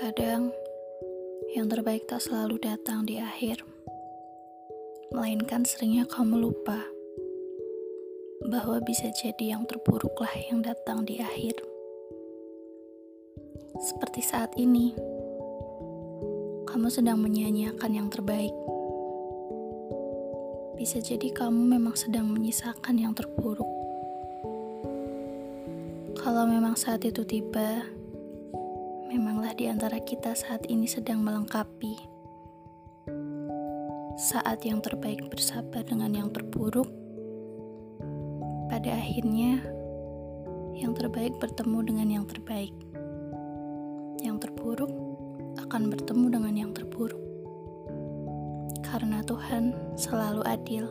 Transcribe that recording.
Terkadang, yang terbaik tak selalu datang di akhir, melainkan seringnya kamu lupa bahwa bisa jadi yang terburuklah yang datang di akhir. Seperti saat ini, kamu sedang menyanyiakan yang terbaik. Bisa jadi kamu memang sedang menyisakan yang terburuk. Kalau memang saat itu tiba, memanglah di antara kita saat ini sedang melengkapi. Saat yang terbaik bersabar dengan yang terburuk, pada akhirnya yang terbaik bertemu dengan yang terbaik. Yang terburuk akan bertemu dengan yang terburuk. Karena Tuhan selalu adil.